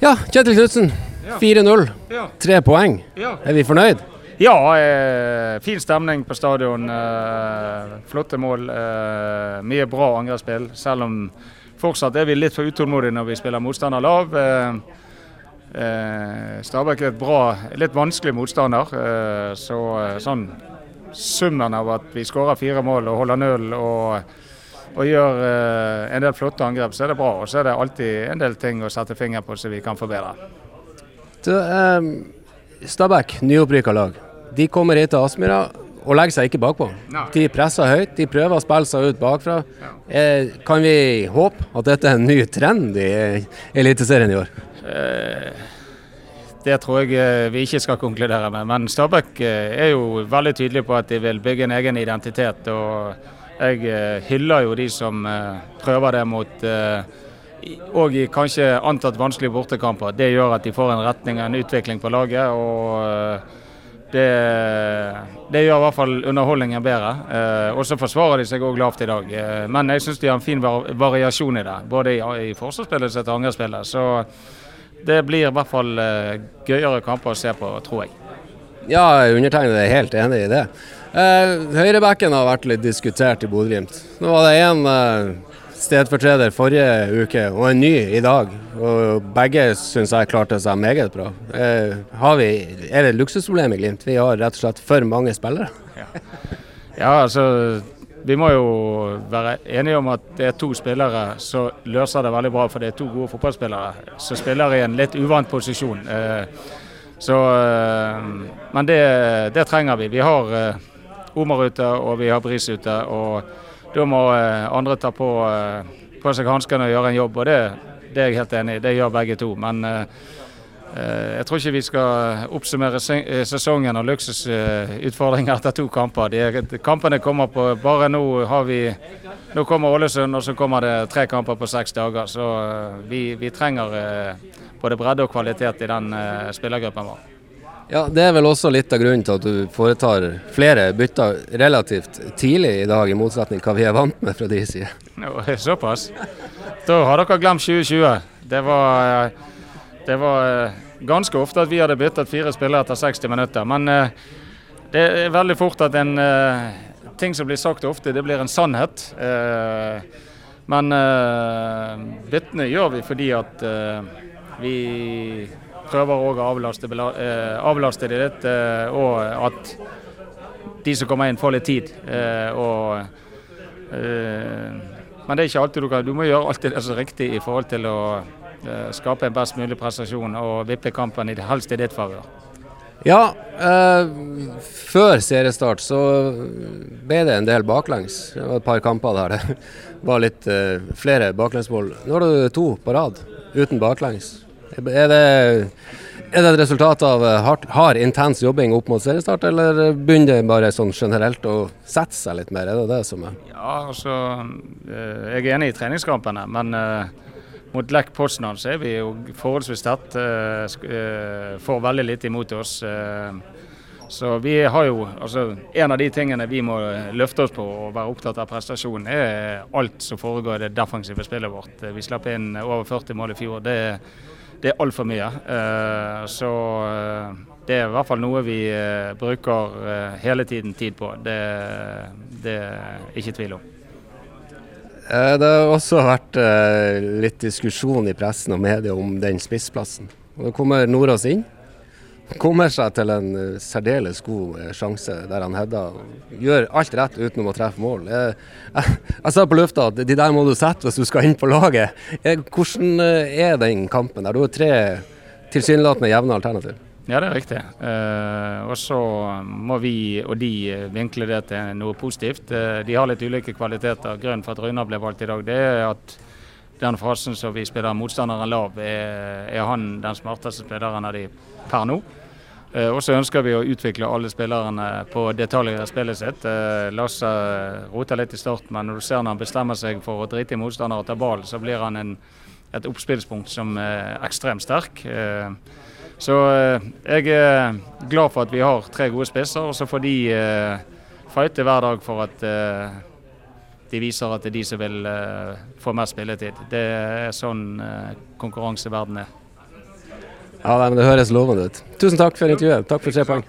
Ja, Kjetil Knutsen. 4-0. Tre poeng. Er vi fornøyd? Ja, eh, fin stemning på stadion. Eh, flotte mål. Eh, mye bra angrepsspill. Selv om fortsatt er vi litt for utålmodige når vi spiller motstander lav. Eh, eh, Stabæk er et bra, litt vanskelig motstander. Eh, så sånn summen av at vi skårer fire mål og holder null og, og gjør en del flotte angrep, så er det bra. Og så er det alltid en del ting å sette finger på som vi kan forbedre. Du, Stabæk, nyopprykka lag. De kommer hit til Aspmyra og legger seg ikke bakpå. De presser høyt, de prøver å spille seg ut bakfra. Eh, kan vi håpe at dette er en ny trend i Eliteserien i år? Eh, det tror jeg eh, vi ikke skal konkludere med. Men Stabæk eh, er jo veldig tydelig på at de vil bygge en egen identitet. Og jeg eh, hyller jo de som prøver det mot og i kanskje antatt vanskelige bortekamper. Det gjør at de får en retning og en utvikling på laget. og det, det, gjør i hvert fall underholdningen bedre. Eh, og så forsvarer de seg òg lavt i dag. Eh, men jeg syns de har en fin var variasjon i det. Både i, i forsvarsspillet og angrepsspillet. Så det blir i hvert fall eh, gøyere kamper å se på, tror jeg. Ja, undertegnede er helt enig i det. Eh, har vært litt diskutert i Bodø-Glimt. Nå var det én stedfortreder forrige uke og en ny i dag. Og begge syns jeg klarte seg meget bra. Eh, vi, er det et luksusproblem i Glimt? Vi har rett og slett for mange spillere. Ja. ja, altså vi må jo være enige om at det er to spillere som løser det veldig bra, for det er to gode fotballspillere som spiller i en litt uvant posisjon. Eh, så, eh, men det, det, trenger vi. Vi har eh, Omar ute og vi har Bris ute. og da må eh, andre ta på, eh, på seg hanskene og gjøre en jobb. og det, det, er jeg helt enig i. Det gjør begge to. Men eh, jeg tror ikke vi skal oppsummere sesongen og luksusutfordringer etter to kamper. De, kampene kommer på Bare nå har vi Nå kommer Ålesund, og så kommer det tre kamper på seks dager. Så vi, vi trenger både bredde og kvalitet i den spillergruppen vår. Ja, Det er vel også litt av grunnen til at du foretar flere bytter relativt tidlig i dag, i motsetning til hva vi er vant med fra de side. No, såpass? Da har dere glemt 2020. Det var, det var eh, ganske ofte at vi hadde byttet fire spillere etter 60 minutter. Men eh, det er veldig fort at en eh, ting som blir sagt ofte, det blir en sannhet. Men byttene gjør vi fordi at vi prøver òg å avlaste, eh, avlaste de litt, eh, og at de som kommer inn, får litt tid. Eh, og, men det er ikke alltid du kan Du må gjøre alt det som er riktig i forhold til å skape en best mulig prestasjon og vippe kampen i, helst i ditt favør. Ja, eh, før seriestart så ble det en del baklengs. Det var et par kamper der det var litt eh, flere baklengsmål. Nå har du to på rad uten baklengs. Er det, er det et resultat av eh, hard, hard, intens jobbing opp mot seriestart, eller begynner det bare sånn generelt å sette seg litt mer? Er det det som er Ja, altså eh, Jeg er enig i treningskampene, men uh, mot Lech Poznan så er vi jo forholdsvis tett. Får veldig lite imot oss. Så vi har jo, altså En av de tingene vi må løfte oss på og være opptatt av prestasjon, er alt som foregår i det defensive spillet vårt. Vi slapp inn over 40 mål i fjor. Det er det er altfor mye. Eh, så eh, det er i hvert fall noe vi eh, bruker hele tiden tid på. Det, det er ikke tvil om. Det har også vært litt diskusjon i pressen og media om den spissplassen. Da kommer Nordås inn kommer seg til en eh, særdeles god eh, sjanse der han header. Gjør alt rett utenom å treffe mål. Jeg, jeg, jeg, sa på lufta at de der må du sette hvis du skal inn på laget. Hvordan eh, er den kampen der? Du har tre tilsynelatende jevne alternativ. Ja, det er riktig. Uh, og så må vi og de vinkle det til noe positivt. Uh, de har litt ulike kvaliteter. Grunnen for at Røyna ble valgt i dag, det er at den fasen som vi spiller motstanderen lav, er, er han den smarteste spilleren av de per nå. Og så ønsker vi å utvikle alle spillerne på detaljer i spillet sitt. Eh, Lasse roter litt i starten, men når du ser når han bestemmer seg for å drite i motstander og ta ballen, så blir han en, et oppspillspunkt som er ekstremt sterk. Eh, så jeg er glad for at vi har tre gode spisser, og så får de fighte hver dag for at de viser at det er de som vil få mer spilletid. Det er sånn konkurranseverden er. Ja, men Det høres lovende ut. Tusen takk for intervjuet. Takk for tre poeng.